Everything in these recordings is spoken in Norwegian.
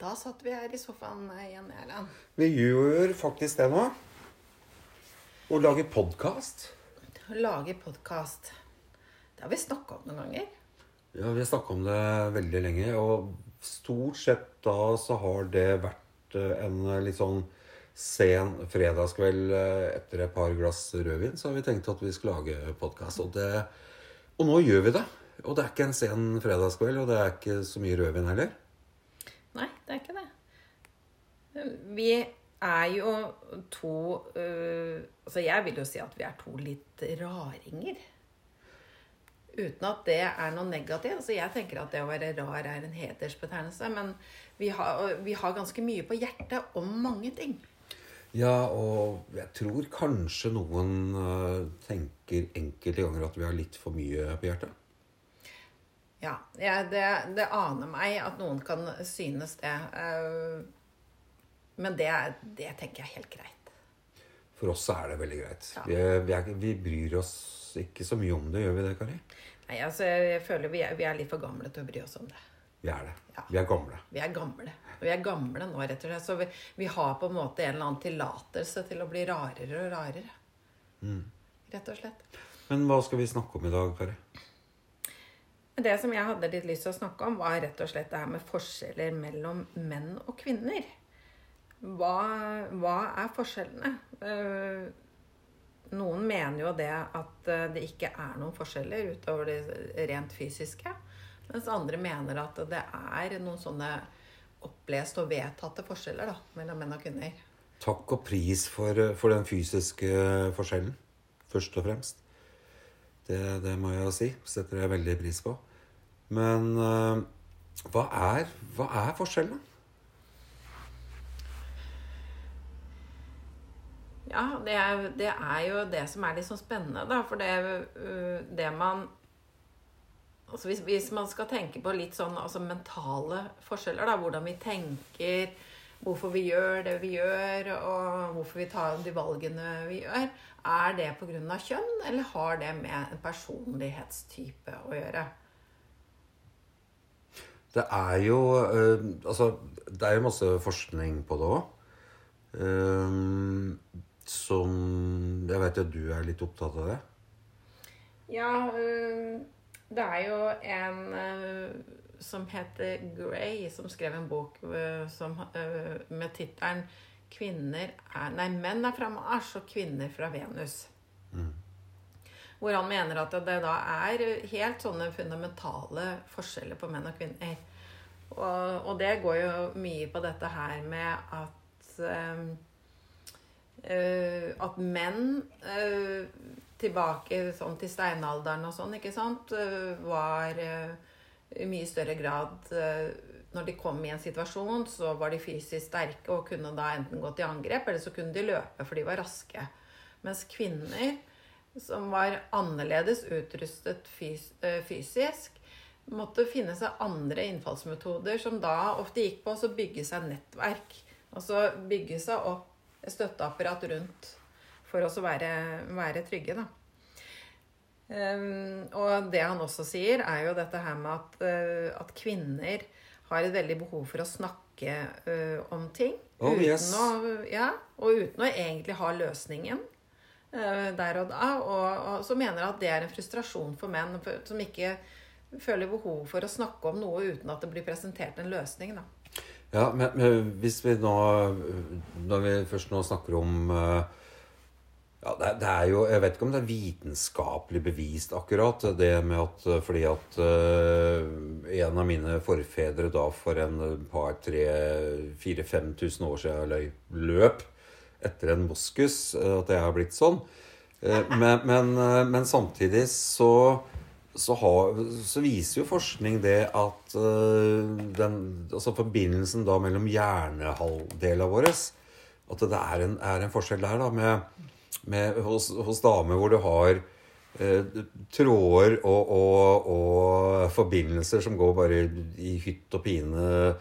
Da satt vi her i sofaen igjen, Erland. Vi gjør faktisk det nå. Og lager podkast. Lage podkast. Det har vi snakka om noen ganger. Ja, vi har snakka om det veldig lenge, og stort sett da så har det vært eh, en litt sånn sen fredagskveld eh, etter et par glass rødvin, så har vi tenkt at vi skal lage podkast. Og, det- og nå gjør vi det. Og det er ikke en sen fredagskveld, og det er ikke så mye rødvin heller. Nei, det er. Vi er jo to øh, Altså, jeg vil jo si at vi er to litt raringer. Uten at det er noe negativt. Altså, jeg tenker at det å være rar er en hedersbetegnelse. Men vi har, vi har ganske mye på hjertet om mange ting. Ja, og jeg tror kanskje noen eh, tenker enkelte ganger at vi har litt for mye på hjertet. Ja, ja det, det aner meg at noen kan synes det. øh, Men det, det tenker jeg er helt greit. For oss er det veldig greit. Ja. Vi, vi, er, vi bryr oss ikke så mye om det, gjør vi det, Kari? Nei, altså, jeg føler vi er, vi er litt for gamle til å bry oss om det. Vi er det. Ja. Vi er gamle. Vi er gamle. Og vi er gamle nå, rett og slett. Så vi, vi har på en måte en eller annen tillatelse til å bli rarere og rarere. Rett og slett. Men hva skal vi snakke om i dag, Kari? Det som jeg hadde litt lyst til å snakke om, var rett og slett det her med forskjeller mellom menn og kvinner. Hva, hva er forskjellene? Eh, Noen mener jo det at eh, det ikke er noen forskjeller utover det rent fysiske. Mens andre mener at det er noen sånne opplest og vedtatte forskjeller da, mellom menn og kvinner. Takk og pris for, for den fysiske forskjellen, først og fremst. Det, det må jeg si. Setter jeg veldig pris på. Men eh, hva, er, hva er forskjellen? Ja, det er, det er jo det som er litt sånn spennende, da. For det, øh, det man altså hvis, hvis man skal tenke på litt sånn altså mentale forskjeller, da, hvordan vi tenker, hvorfor vi gjør det vi gjør, og hvorfor vi tar de valgene vi gjør, er det pga. kjønn, eller har det med en personlighetstype å gjøre? Det er jo eh, Altså, det er jo masse forskning på det òg. Som Jeg vet at du er litt opptatt av det. Ja, øh, det er jo en øh, som heter Gray, som skrev en bok øh, som, med tittelen 'Kvinner er Nei, menn er fra Mars og kvinner fra Venus'. Hvor han mener at det da er helt sånne fundamentale forskjeller på menn og kvinner. Og, og det går jo mye på dette her med at øh, eh, at menn uh, tilbake sånn til steinalderen og sånn, ikke sant, uh, var i mye større grad Når de kom i en situasjon, så var de fysisk sterke og kunne da enten gå til angrep, eller så kunne de løpe, for de var raske. Mens kvinner, som var annerledes utrustet fys fysisk, måtte finne seg andre innfallsmetoder, som da ofte gikk på å bygge seg nettverk. Altså bygge seg opp støtteapparat rundt for oss å være, være trygge, da. Ehm, og det han også sier, er jo dette her med at, eh, at kvinner har et veldig behov for å snakke uh, om ting. Oh, uten yes. å, ja, og uten å egentlig ha løsningen uh, der og da. Og, og så mener jeg at det er en frustrasjon for menn som ikke føler behov for å snakke om noe uten at det blir presentert en løsning. da. Ja, men, men hvis vi nå Når vi først nå snakker om eh, ja, det, det er jo Jeg vet ikke om det er vitenskapelig bevist akkurat, det med at eh, Fordi at uh, en av mine forfedre da for en par, tre, fire, fem tusen år siden løp etter en moskus, at det har blitt sånn. Uh, Men, men, uh, men samtidig så så, har, så viser jo forskning det at øh, den, altså forbindelsen da mellom hjernehalvdelene våre At det er en, er en forskjell der da med, med hos, hos damer hvor du har eh, tråder og, og, og forbindelser som går bare i hytt og pine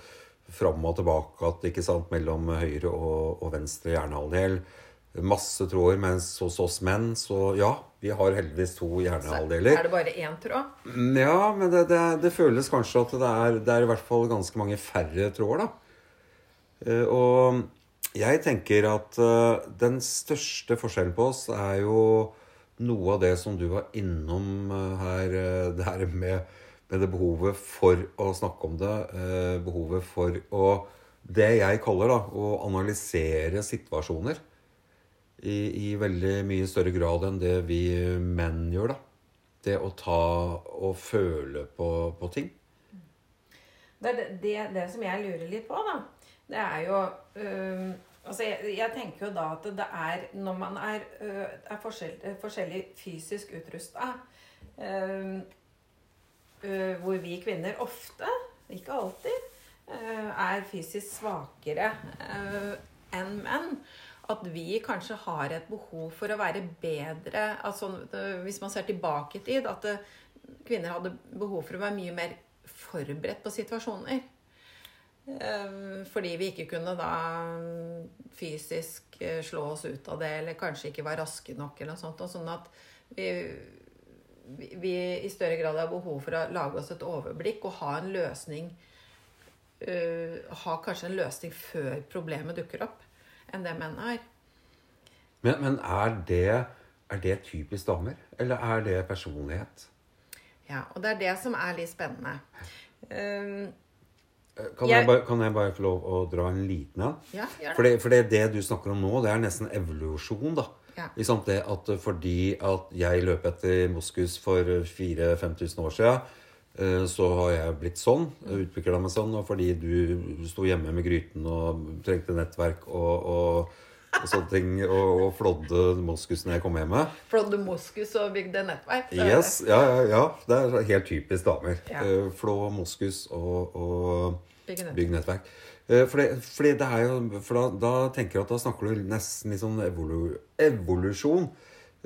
fram og tilbake ikke sant, mellom høyre og, og venstre hjernehalvdel. Masse tråder, mens hos oss menn så ja, vi har heldigvis to Så hjernehalvdeler. er det bare én tråd? Ja, men det, det, det føles kanskje at det er, det er i hvert fall ganske mange færre tråder, da. Eh, og jeg tenker at eh, den største forskjellen på oss er jo noe av det som du var innom eh, her, det her med, med det behovet for å snakke om det. eh, Behovet for å Det jeg kaller da, å analysere situasjoner. I, I veldig mye større grad enn det vi menn gjør, da. Det å ta og føle på, på ting. Det, det, det, som jeg lurer litt på, da, det er jo øh, Altså, jeg, jeg tenker jo da at det er Når man er, øh, er forskjell, øh, forskjellig fysisk utrusta øh, Hvor vi kvinner ofte, ikke alltid, øh, er fysisk svakere øh, enn menn. At vi kanskje har et behov for å være bedre altså, Hvis man ser tilbake i tid, at øh, kvinner hadde behov for å være mye mer forberedt på situasjoner. Eh, Fordi vi ikke kunne da fysisk eh, slå oss ut av det, eller kanskje ikke var raske nok, eller noe sånt. Og sånn at vi, vi- i større grad har behov for å lage oss et overblikk og ha en løsning eh, Ha kanskje en løsning før problemet dukker opp, enn det menn er. Men, men er, det, er det typisk damer? Eller er det personlighet? Ja, og det er det som er litt spennende. Um, Kan, Jeg- jeg, bare, kan jeg bare få lov å dra en liten en? Ja, gjør det. For det, du snakker om nå, det er nesten evolusjon, da. Ja. Sant? Det at fordi at jeg løp etter moskus for 4000-5000 år siden, så har jeg blitt sånn, utvikla meg sånn, og fordi du sto hjemme med gryten og trengte nettverk og, og, og sånne ting, og, og flådde moskusen jeg kom hjem. Flådde moskus og bygde nettverk. er Yes, ja, ja, ja. Det er helt typisk damer. Ja. Eh, Flå, moskus og, og Bygge nettverk. bygg nettverk. Eh, For, det, fordi det jo, for da, da tenker jeg at da snakker du nesten litt sånn evolu, evolusjon.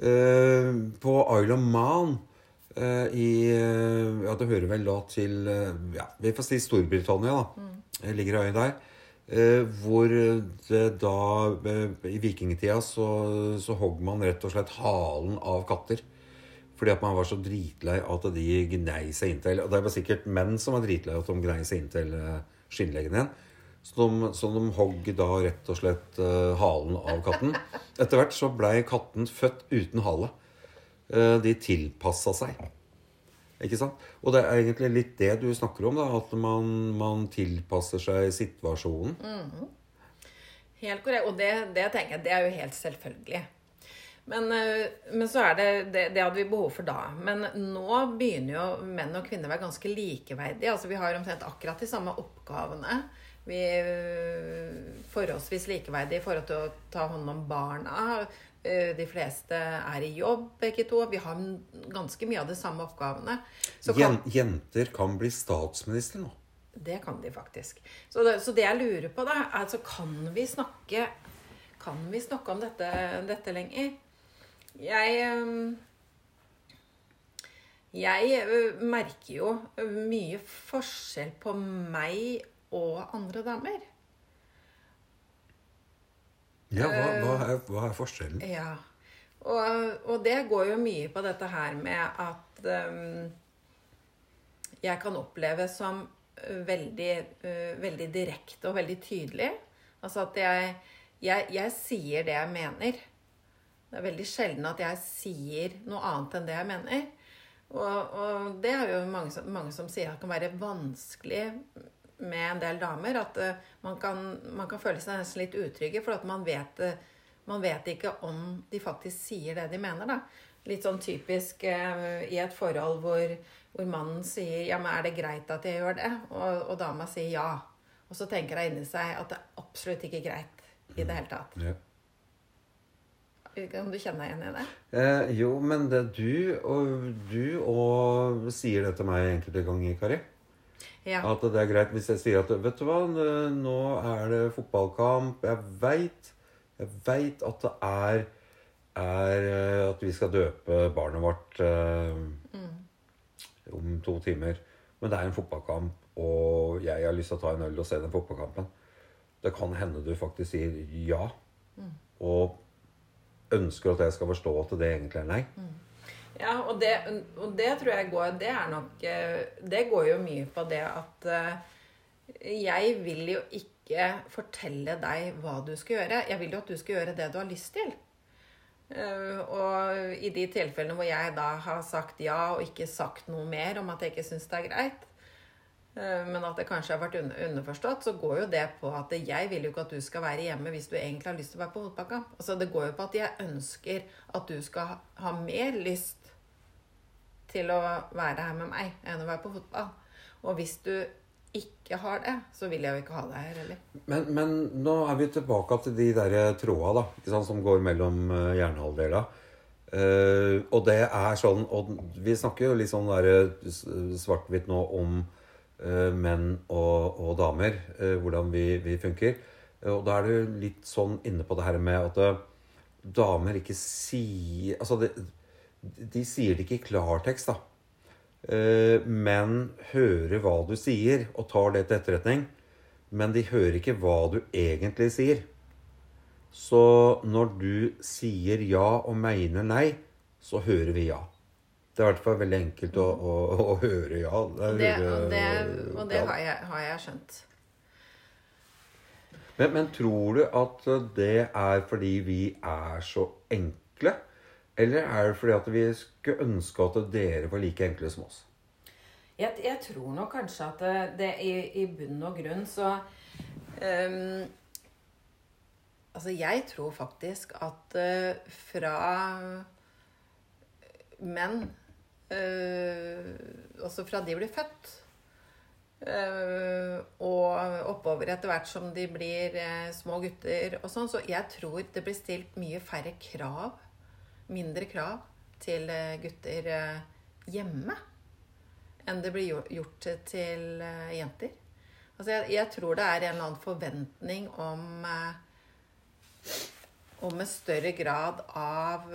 Eh, på Isle of Man eh, i eh, Ja, det hører vel da til eh, Ja, vi får si Storbritannia, da. Mm. Ligger øya der. Eh, hvor det da eh, I vikingtida så, så hogg man rett og slett halen av katter. Fordi at man var så dritlei at de gnei seg inntil Og det var sikkert menn som var dritlei at de gnei seg inntil eh, skinnleggen igjen. Så de, så de hogg da rett og slett eh, halen av katten. Etter hvert så blei katten født uten hale. Eh, de tilpassa seg. Ikke sant? Og det er egentlig litt det du snakker om, da. At man, man tilpasser seg situasjonen. Helt korrekt. Og det, det tenker jeg, det er jo helt selvfølgelig. Men, eh, men så er det, det Det hadde vi behov for da. Men nå begynner jo menn og kvinner å være ganske likeverdige. Altså Vi har omtrent akkurat de samme oppgavene. Vi er forholdsvis likeverdige i forhold til å ta hånd om barna. Eh, De fleste er i jobb, begge to. Vi har ganske mye av de samme oppgavene. Så kan, jenter kan bli statsminister nå. det kan de faktisk. Så det, så det jeg lurer på, da, er altså kan vi snakke Kan vi snakke om dette, dette lenger? Jeg Jeg merker jo mye forskjell på meg og andre damer. Ja, hva, hva, er, hva er forskjellen? Ja. Og, og det går jo mye på dette her med at um, jeg kan oppleves som veldig, uh, veldig direkte og veldig tydelig. Altså at jeg, jeg, jeg sier det jeg mener. Det er veldig sjelden at jeg sier noe annet enn det jeg mener. Og, og det er jo mange som, mange som sier at det kan være vanskelig med en del damer. At eh, man, kan, man kan føle seg nesten litt utrygge, for at man vet, eh, man vet ikke om de faktisk sier det de mener. da. Litt sånn typisk eh, i et forhold hvor, hvor mannen sier 'ja, men er det greit at jeg gjør det?' Og, og dama sier ja. Og så tenker hun inni seg at det er absolutt ikke greit i det hele tatt. Ja. Kan du kjenne deg igjen i det? Eh, jo, men det du og du og sier det til meg enkelte ganger, Kari. Ja. At det er greit hvis jeg sier at Vet du hva, nå er det fotballkamp. Jeg veit Jeg vet at det er, er eh, At vi skal døpe barnet vårt eh, om to timer. Men det er en fotballkamp, og jeg har lyst til å ta en øl og se den fotballkampen. Det kan hende du faktisk sier ja. Og ønsker at jeg skal forstå at det egentlig er nei. Ja, og det, og det tror jeg går Det er nok eh, Det går jo mye på det at eh, Jeg vil jo ikke fortelle deg hva du skal gjøre. Jeg vil jo at du skal gjøre det du har lyst til. Eh, og i de tilfellene hvor jeg da har sagt ja og ikke sagt noe mer om at jeg ikke syns det er greit, men at det kanskje har vært underforstått, så går jo det på at jeg vil jo ikke at du skal være hjemme hvis du egentlig har lyst til å være på fotballkamp. Altså det går jo på at jeg ønsker at du skal ha mer lyst til å være her med meg enn å være på fotball. Og hvis du ikke har det, så vil jeg jo ikke ha deg her heller. Men, men, nå er vi tilbake til de der tråda da, sant, som går mellom uh, hjernehalvdela. Uh, og det er sånn Og vi snakker jo litt sånn svart-hvitt nå om uh, menn og, og damer. Uh, hvordan vi, vi funker. og da er du litt sånn inne på det her med at damer ikke sier Altså, det, de sier det ikke i klartekst, da. Eh, men hører hva du sier, og tar det til etterretning. Men de hører ikke hva du egentlig sier. Så når du sier ja og mener nei, så hører vi ja. Det er i hvert fall veldig enkelt å, å, å høre ja. Det, det, og det, og det har, jeg, har, jeg, skjønt. Men, men tror du at det er fordi vi er så enkle? Eller er det fordi at vi skulle ønske at dere var like enkle som oss? Jeg, jeg tror nok kanskje at det, det i, i, bunn og grunn så um, Altså, jeg tror faktisk at uh, fra menn uh, Altså fra de blir født uh, og oppover etter hvert som de blir små gutter og sånn, så jeg tror det blir stilt mye færre krav mindre krav til eh, gutter eh, hjemme enn det blir gjort til eh, jenter. Altså jeg, jeg, tror det er en eller annen forventning om om en større grad av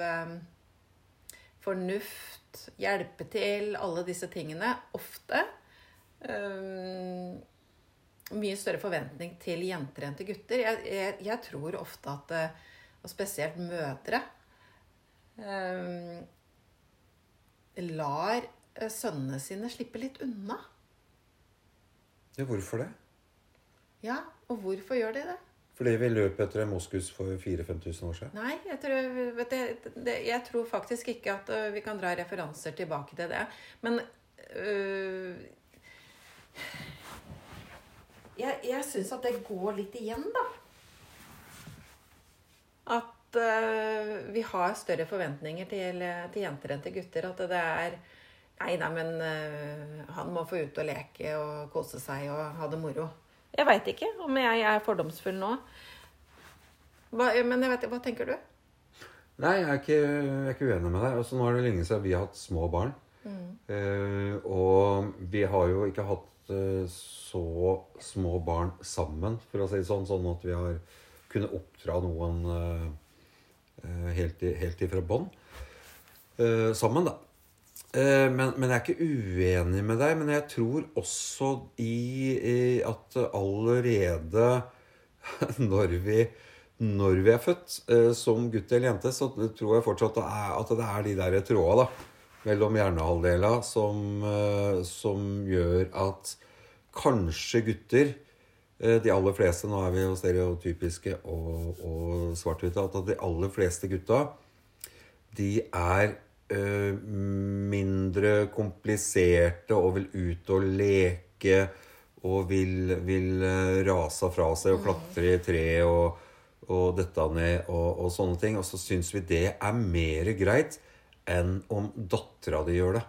fornuft, hjelpe til, alle disse tingene. Ofte um, mye større forventning til jenter enn til gutter. Jeg, jeg, jeg tror ofte at Og spesielt mødre lar eh, sønnene sine slippe litt unna. Ja, hvorfor det? Ja, og hvorfor gjør de det? Fordi vi løp etter en moskus for 4000-5000 år siden? Nei, jeg tror, du, det, jeg tror, faktisk ikke at uh, vi kan dra referanser tilbake til det. Men øh, Jeg, jeg syns at det går litt igjen, da. At uh, vi har større forventninger til, til, jenter enn til gutter. At det er Nei, nei, men uh, han må få ut og leke og kose seg og ha det moro. Jeg veit ikke om jeg er fordomsfull nå. Hva, men jeg vet, hva tenker du? Nei, jeg er ikke, jeg er ikke uenig med deg. Altså, nå er det lenge siden vi har hatt små barn. Mm. Uh, og vi har jo ikke hatt så små barn sammen, for å si det sånn. Sånn at vi har kunnet oppdra noen Eh, helt, helt ifra bånn. Eh, sammen, da. Eh, men, men, jeg er ikke uenig med deg. Men jeg tror også i, i at allerede når vi, når vi er født som gutt eller jente, så tror jeg fortsatt at det er de der tråda da, mellom hjernehalvdela som, som gjør at kanskje gutter Eh, de aller fleste Nå er vi jo stereotypiske og, og svart-hvite. At de aller fleste gutta, de er uh, mindre kompliserte og vil ut og leke og vil, vil uh, rase fra seg og klatre i tre og, og dette ned og, og, sånne ting. Og så syns vi det er mer greit enn om dattera di gjør det.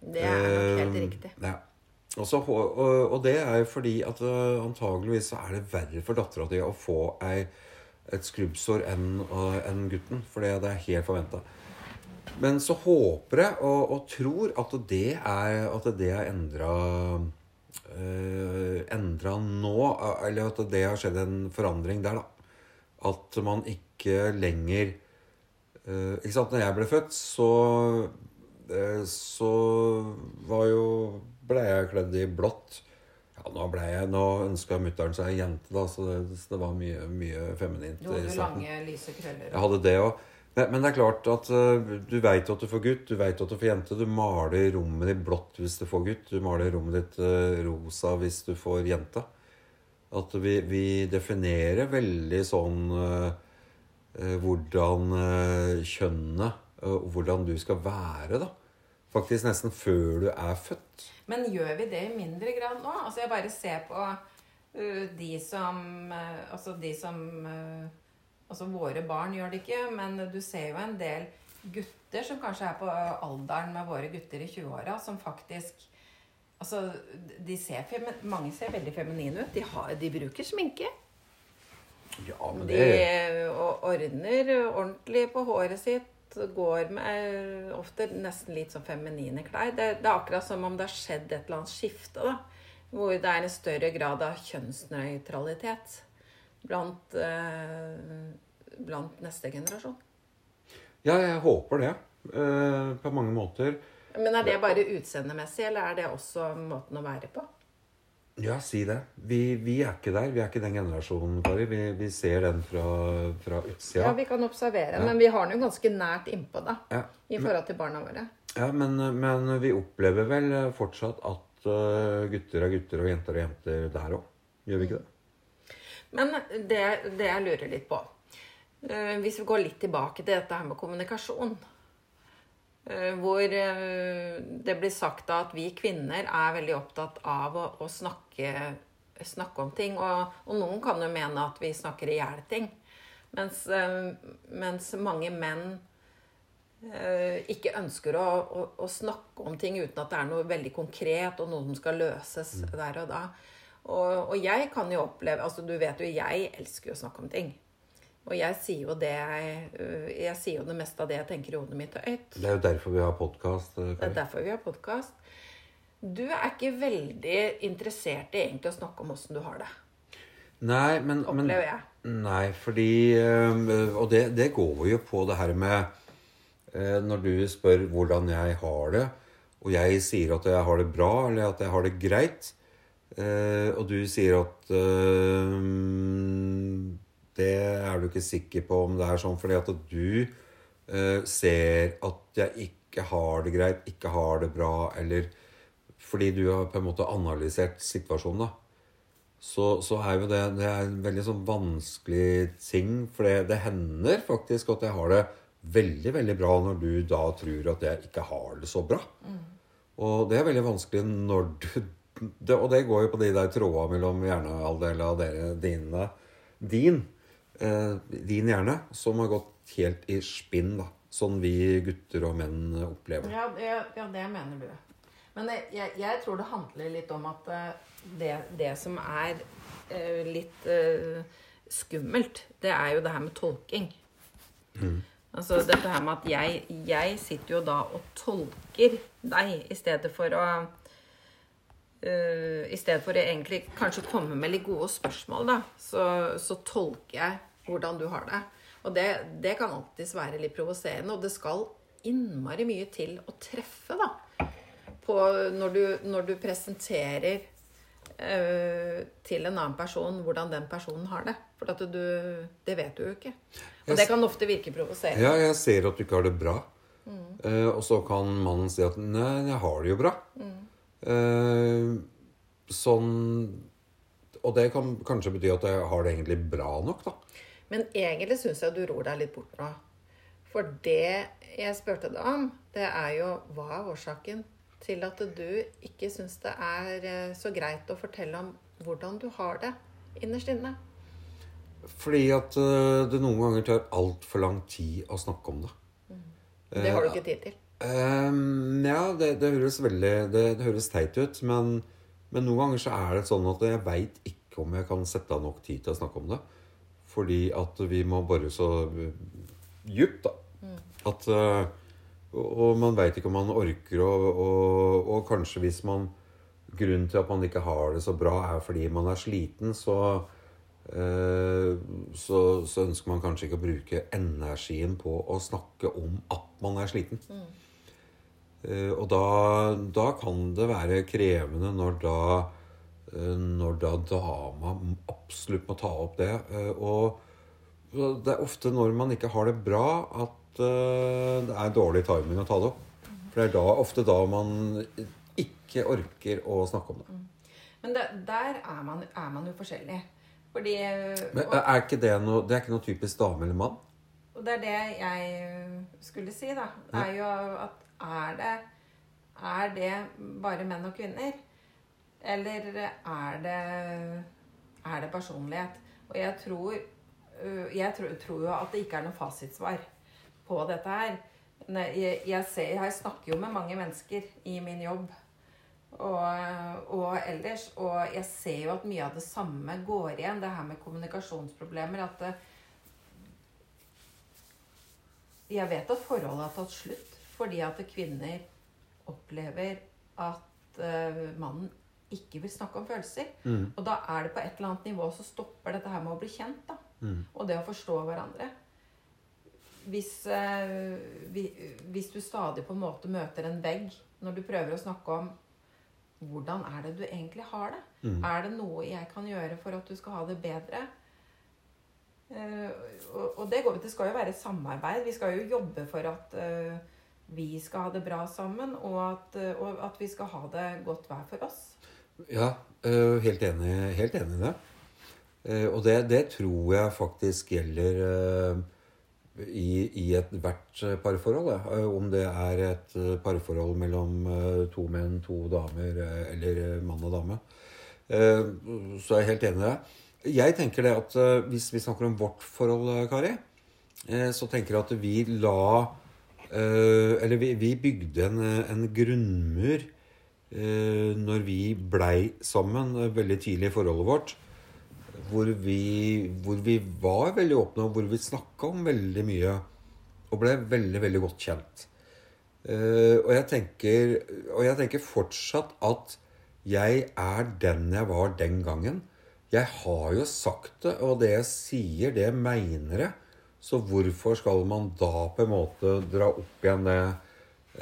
Det er nok helt riktig. Ja. Også, og, og, det er jo fordi at uh, antageligvis så er det verre for dattera di å få ei, et skrubbsår enn uh, en gutten. For det, er helt forventa. Men så håper jeg og, og, tror at det er, at det er endra øh, Endra nå. Eller at det har skjedd en forandring der, da. At man ikke lenger øh, Ikke sant, når jeg ble født, så så var jo ble jeg kledd i blått. Ja, nå ble jeg, nå ønska mutter'n seg jente, da, så det, så det var mye, mye feminint. Du hadde lange, lyse krøller. Jeg hadde det òg. Men, men, det er klart at uh, du veit at du får gutt, du veit at du får jente. Du maler rommet ditt blått hvis du får gutt. Du maler rommet ditt uh, rosa hvis du får jente. At vi, vi definerer veldig sånn uh, hvordan kjønnet og hvordan du skal være, da. Faktisk nesten før du er født. Men gjør vi det i mindre grad nå? Altså Jeg bare ser på uh, de som uh, Altså de som uh, Altså våre barn gjør det ikke, men du ser jo en del gutter som kanskje er på alderen med våre gutter i 20-åra, som faktisk Altså, de ser, mange ser veldig feminine ut. De, har, de bruker sminke. Ja, men det og ordner ordentlig på håret sitt. Går med ofte nesten litt sånn feminine klær. Det, det er akkurat som om det har skjedd et eller annet skifte. da, Hvor det er en større grad av kjønnsnøytralitet blant, eh, blant neste generasjon. Ja, jeg håper det. eh, på mange måter. Men er det bare utseendemessig, eller er det også måten å være på? Ja, si det. Vi, vi er ikke der. Vi er ikke den generasjonen, Kari. Vi, vi ser den fra, fra utsida. Ja, vi kan observere, Ja. men vi har den jo ganske nært innpå da, Ja. i forhold til barna våre. Ja, men, men vi opplever vel fortsatt at eh, gutter er gutter og jenter er jenter der òg. Gjør vi ikke det? Men det, det jeg lurer litt på eh, Hvis vi går litt tilbake til dette her med kommunikasjon eh, Hvor eh, det blir sagt at vi kvinner er veldig opptatt av å, å snakke, snakke om ting. Og, og noen kan jo mene at vi snakker i hjel ting. Mens, eh, mens mange menn eh, ikke ønsker å, å, å snakke om ting uten at det er noe veldig konkret og noe som skal løses der og da. Og, og jeg kan jo oppleve altså Du vet jo, jeg elsker jo å snakke om ting. Og jeg sier jo det jeg, øh, jeg sier jo det meste av det jeg tenker i hodet mitt høyt. Det er jo derfor vi har podkast. Det er derfor vi har podkast. Du er ikke veldig interessert i egentlig å snakke om åssen du har det. Nei, men, Opplever jeg. Nei, fordi eh, Og det, det går jo på det her med Når du spør hvordan jeg har det, og jeg sier at jeg har det bra, eller at jeg har det greit, og du sier at Det er du ikke sikker på om det er sånn fordi at du uh, ser at jeg ikke har det greit, ikke har det bra, eller fordi du har på en måte analysert situasjonen, da så, så er jo det, det er en veldig sånn vanskelig ting. For det, det hender faktisk at jeg har det veldig veldig bra når du da tror at jeg ikke har det så bra. Og det er veldig vanskelig når du det, Og det går jo på de der trådene mellom hjernehalvdelen av dere, dine, din, din hjerne, som har gått helt i spinn. da. Sånn vi gutter og menn opplever. Ja, det, ja, det mener du. Men jeg, jeg, tror det handler litt om at eh, det, det som er eh, litt eh, skummelt, det er jo det her med tolking. Altså dette her med at jeg, jeg sitter jo da og tolker deg i stedet for å uh, I stedet for å egentlig kanskje komme med litt gode spørsmål, da, så, så tolker jeg hvordan du har det. Og det, det kan alltids være litt provoserende, og det skal innmari mye til å treffe, da. På når du, når du presenterer eh, til en annen person hvordan den personen har det. For du, det vet du jo ikke. Og det kan ofte virke provoserende. Ja, jeg ser at du ikke har det bra. Eh, og så kan mannen si at 'nei, jeg har det jo bra'. Eh, sånn Og det kan kanskje bety at jeg har det egentlig bra nok, da. Men egentlig syns jeg du ror deg litt bort nå. For det jeg spurte deg om, det er jo hva er årsaken til at du ikke syns det er eh, så greit å fortelle om hvordan du har det innerst inne? Fordi at eh, det noen ganger tar altfor lang tid å snakke om det. Det har du ikke tid til. Um, ja, det, det høres veldig det, det høres teit ut, men, men noen ganger så er det sånn at jeg veit ikke om jeg kan sette av nok tid til å snakke om det. Fordi at vi må bore så eh, djupt, da. At eh, Og og man veit ikke om man orker å og, og kanskje hvis man Grunnen til at man ikke har det så bra, er fordi man er sliten, så eh, så, så ønsker man kanskje ikke å bruke energien på å snakke om at man er sliten. Eh, og da, da kan det være krevende når da når da dama absolutt må ta opp det. Eh, og det er ofte når man ikke har det bra, at eh, det er dårlig timing å ta det opp. For det er da, ofte da man ikke orker å snakke om det. Men det, der er man, er man jo forskjellig. Fordi Men er ikke det noe Det er ikke noe typisk dame eller mann? og det er det jeg skulle si, da. Er jo at er det Er det bare menn og kvinner? Eller er det Er det personlighet? Og jeg tror øh, Jeg tror, jo at det ikke er noe fasitsvar på dette her. Jeg, ser, jeg snakker jo med mange mennesker i min jobb og, og ellers. Og jeg ser jo at mye av det samme går igjen. Det her med kommunikasjonsproblemer. At det, jeg vet at forholdet har tatt slutt fordi at kvinner opplever at eh, mannen ikke vil snakke om følelser. Mm. Og da er det på et eller annet nivå så stopper dette her med å bli kjent. da. Mm. Og det å forstå hverandre. Hvis, eh, vi, hvis du stadig på en måte møter en vegg når du prøver å snakke om hvordan er det du egentlig har det? Mm. Er det noe jeg kan gjøre for at du skal ha det bedre? Eh, og, og det, går, det skal jo være et samarbeid. Vi skal jo jobbe for at eh, vi skal ha det bra sammen, og at, eh, og at vi skal ha det godt hver for oss. Ja, øh, helt enig, helt enig i det. Eh, og det, det tror jeg faktisk gjelder øh, i, i ethvert parforhold. Eh, Om det er et parforhold mellom to menn, to damer eller mann og dame. Eh, Så er jeg helt enig i det. Jeg tenker det at hvis vi snakker om vårt forhold, Kari, eh, så tenker jeg at vi la Eller vi, vi bygde en, en grunnmur eh, når vi blei sammen eh, veldig tidlig i forholdet vårt, hvor vi, hvor vi var veldig åpne, og hvor vi snakka om veldig mye, og ble veldig, veldig godt kjent. Eh, og, jeg tenker, og jeg tenker fortsatt at jeg er den jeg var den gangen. Jeg har jo sagt det, og det jeg sier, det mener jeg. Så hvorfor skal man da på en måte dra opp igjen det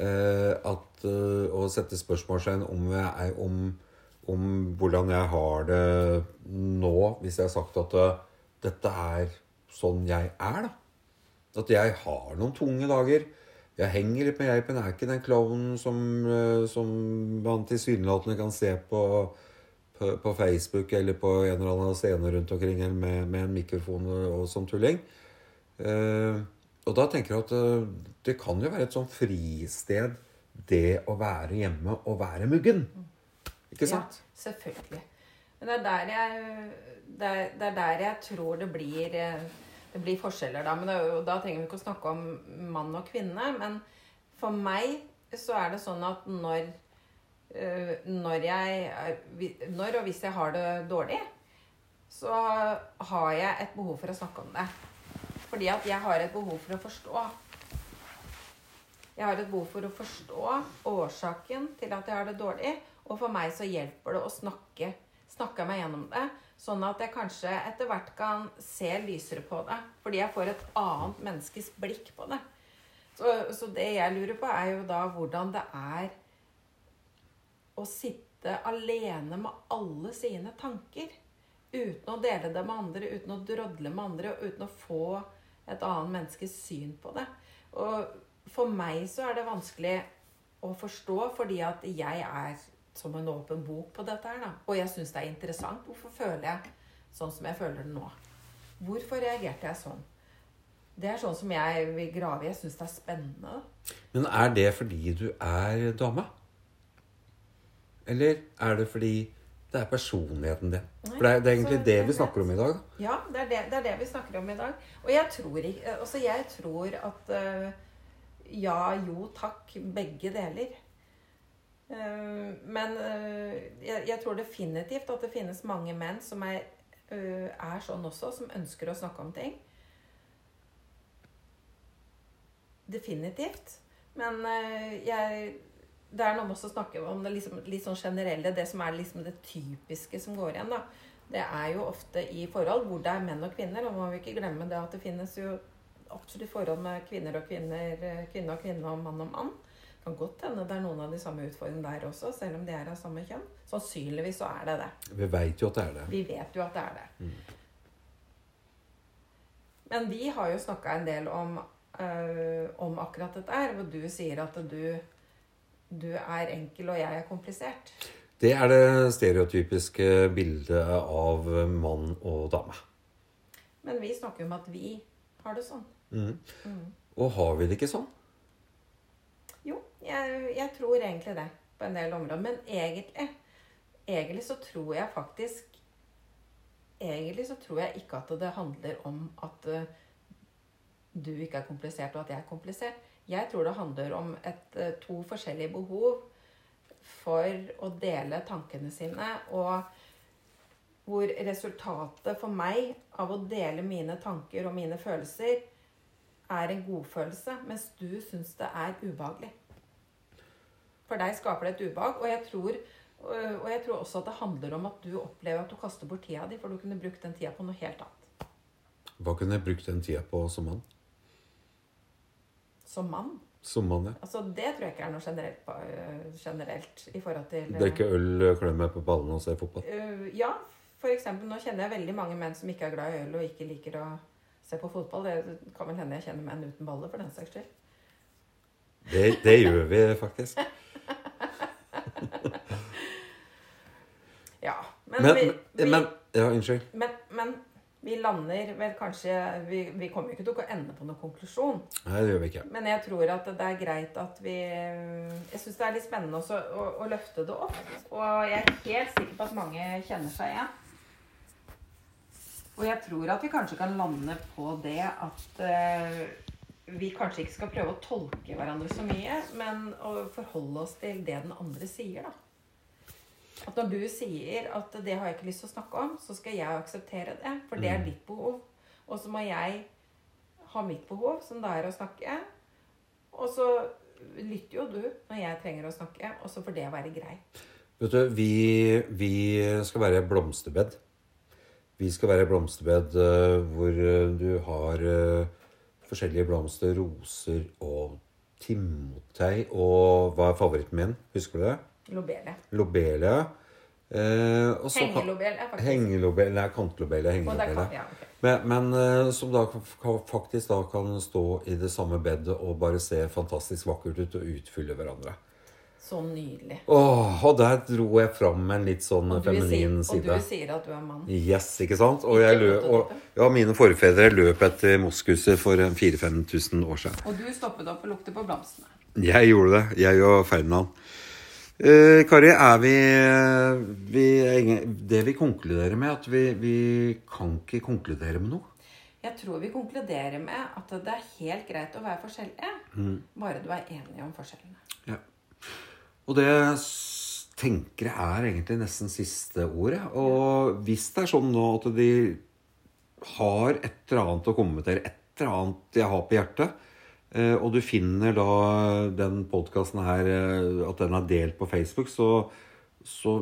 eh, at, eh, og sette spørsmålstegn om, om, om hvordan jeg har det nå, hvis jeg har sagt at eh, dette er sånn jeg er, da. At jeg har noen tunge dager. Jeg henger litt med geipen. Jeg er ikke den klovnen som, eh, som man tilsynelatende kan se på, på, på Facebook eller på en eller annen scene rundt omkring med, med en mikrofon og, som tulling. Uh, og da tenker jeg at det kan jo være et sånn fristed, det å være hjemme og være muggen. Ikke sant? Ja, selvfølgelig. Men det er der jeg, det er, det er der jeg tror det blir, eh, det blir forskjeller, da. Men det da trenger vi ikke å snakke om mann og kvinne. Men for meg så er det sånn at når, eh, når jeg Når og hvis jeg har det dårlig, så har jeg et behov for å snakke om det. Fordi at jeg har et behov for å forstå. Jeg har et behov for å forstå årsaken til at jeg har det dårlig. Og for meg så hjelper det å snakke, snakke meg gjennom det. Sånn at jeg kanskje etter hvert kan se lysere på det. Fordi jeg får et annet menneskes blikk på det. Så, så det jeg lurer på, er jo da hvordan det er å sitte alene med alle sine tanker. Uten å dele det med andre, uten å drodle med andre, og uten å få et annet menneskes syn på det. Og for meg så er det vanskelig å forstå, fordi at jeg er som en åpen bok på dette her, da. Og jeg syns det er interessant. Hvorfor føler jeg sånn som jeg føler det nå? Hvorfor reagerte jeg sånn? Det er sånn som jeg vil grave i. Jeg syns det er spennende. Men er det fordi du er dame? Eller er det fordi det er personligheten din? For det er, det er egentlig det vi snakker om i dag. Ja, det er det, det er det vi snakker om i dag. Og jeg tror, ikke, altså jeg tror at eh, ja, jo, takk, begge deler. Eh, men eh, jeg, tror definitivt at det finnes mange menn som er, eh, er sånn også, som ønsker å snakke om ting. Definitivt. Men jeg, det er noe med å snakke om det liksom, litt sånn generelle, det som er liksom det typiske som går igjen. da. Det er jo ofte i forhold hvor det er menn og kvinner. Og må vi ikke glemme det at det finnes jo absolutt forhold med kvinner og kvinner, eh, kvinne og kvinne og mann og mann. Det kan godt hende det er noen av de samme utfordringene der også, selv om de er av samme kjønn. Sannsynligvis så er det det. Vi veit jo at det er det. Vi vet jo at det er det. Men vi har jo snakka en del om, øh, om akkurat dette her, hvor du sier at du, du er enkel og jeg er komplisert. Det er det stereotypiske bildet av mann og dame. Men vi snakker jo om at vi har det sånn. Og har vi det ikke sånn? Jo, jeg, jeg tror egentlig det på en del områder. Men egentlig, egentlig så tror jeg faktisk Egentlig så tror jeg ikke at det handler om at eh, du ikke er komplisert, og at jeg er komplisert. Jeg tror det handler om et, eh, to forskjellige behov for å dele tankene sine, og hvor resultatet for meg av å dele mine tanker og mine følelser er en godfølelse, mens du syns det er ubehagelig. For deg skaper det et ubehag, og jeg tror og jeg tror også at det handler om at du opplever at du kaster bort tida di, for du kunne brukt den tida på noe helt annet. Hva kunne jeg brukt den tida på som mann? Som mann. Som mann, ja. Altså, det tror jeg ikke er noe generelt, på- øh, generelt i forhold til øh, Drikke øl, klø meg på ballene og se fotball. Uh, Ja, for eksempel, nå kjenner jeg veldig mange menn som ikke er glad i øl og ikke liker å se på fotball. Det kan vel hende jeg kjenner menn uten baller, for den saks skyld. Det, det gjør vi faktisk. Ja, men, Men, vi, vi, men Ja, unnskyld. men, men vi lander vel kanskje vi, vi kommer ikke til å ende på noen konklusjon. Nei, det gjør vi ikke. Men jeg tror at det er greit at vi Jeg syns det er litt spennende også å, å løfte det opp. Og jeg er helt sikker på at mange kjenner seg igjen. Og jeg tror at vi kanskje kan lande på det at uh, vi kanskje ikke skal prøve å tolke hverandre så mye, men å forholde oss til det den andre sier, da. At når du sier at 'det har jeg ikke lyst til å snakke om', så skal jeg akseptere det. For det er ditt behov. Og så må jeg ha mitt behov, som det er å snakke. Og så lytter jo du når jeg trenger å snakke, og så får det være greit. Vet du, vi, vi skal være blomsterbed. Vi skal være blomsterbed eh, hvor eh, du har eh, forskjellige blomster, roser og timotei. Og hva er favoritten min? Husker du det? Lobelia. Lobelia. Eh, Hengelobelia, faktisk. Hengelobelia. Nei, kantlobelia. Hengelobelia. kan, ja, okay. Men, men som da faktisk da kan stå i det samme bedet og bare se fantastisk vakkert ut og utfylle hverandre. Så nydelig. Åh, og der dro jeg fram en litt sånn feminin si, side. og du sier at du er mann. Yes, ikke sant? Og, jeg Ikke løp, og ja, mine forfedre løp etter moskuser for 4000-5000 år siden. Og du stoppet opp og luktet på blomstene. Jeg gjorde det. Jeg og Ferdinand. Eh, Kari, er vi, vi er ingen- Det vi konkluderer med, at vi, vi kan ikke konkludere med noe. Jeg tror vi konkluderer med at det er helt greit å være forskjellige, Mm. bare du er enig om forskjellene. Ja. Og det tenker jeg er egentlig nesten siste ordet. Og hvis det er sånn nå at de har et eller annet å komme til, et eller annet jeg har på hjertet, eh, og du finner da den podkasten her, eh, at den er delt på Facebook, så, så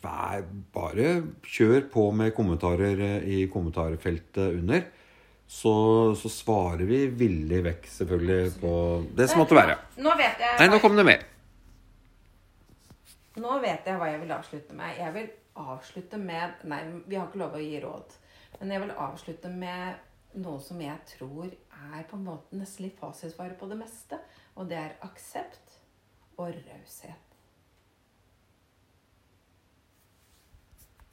vær, bare kjør på med kommentarer eh, i kommentarfeltet under. Så, så svarer vi villig vekk, selvfølgelig, på det som måtte være. Nå vet jeg Nei, nå kom det mer. Nå vet jeg hva jeg vil avslutte med. Jeg vil avslutte med Nei, vi har ikke lov å gi råd. Men jeg vil avslutte med noe som jeg tror er på en måte nesten litt fasitsvaret på det meste. Og det er aksept og raushet.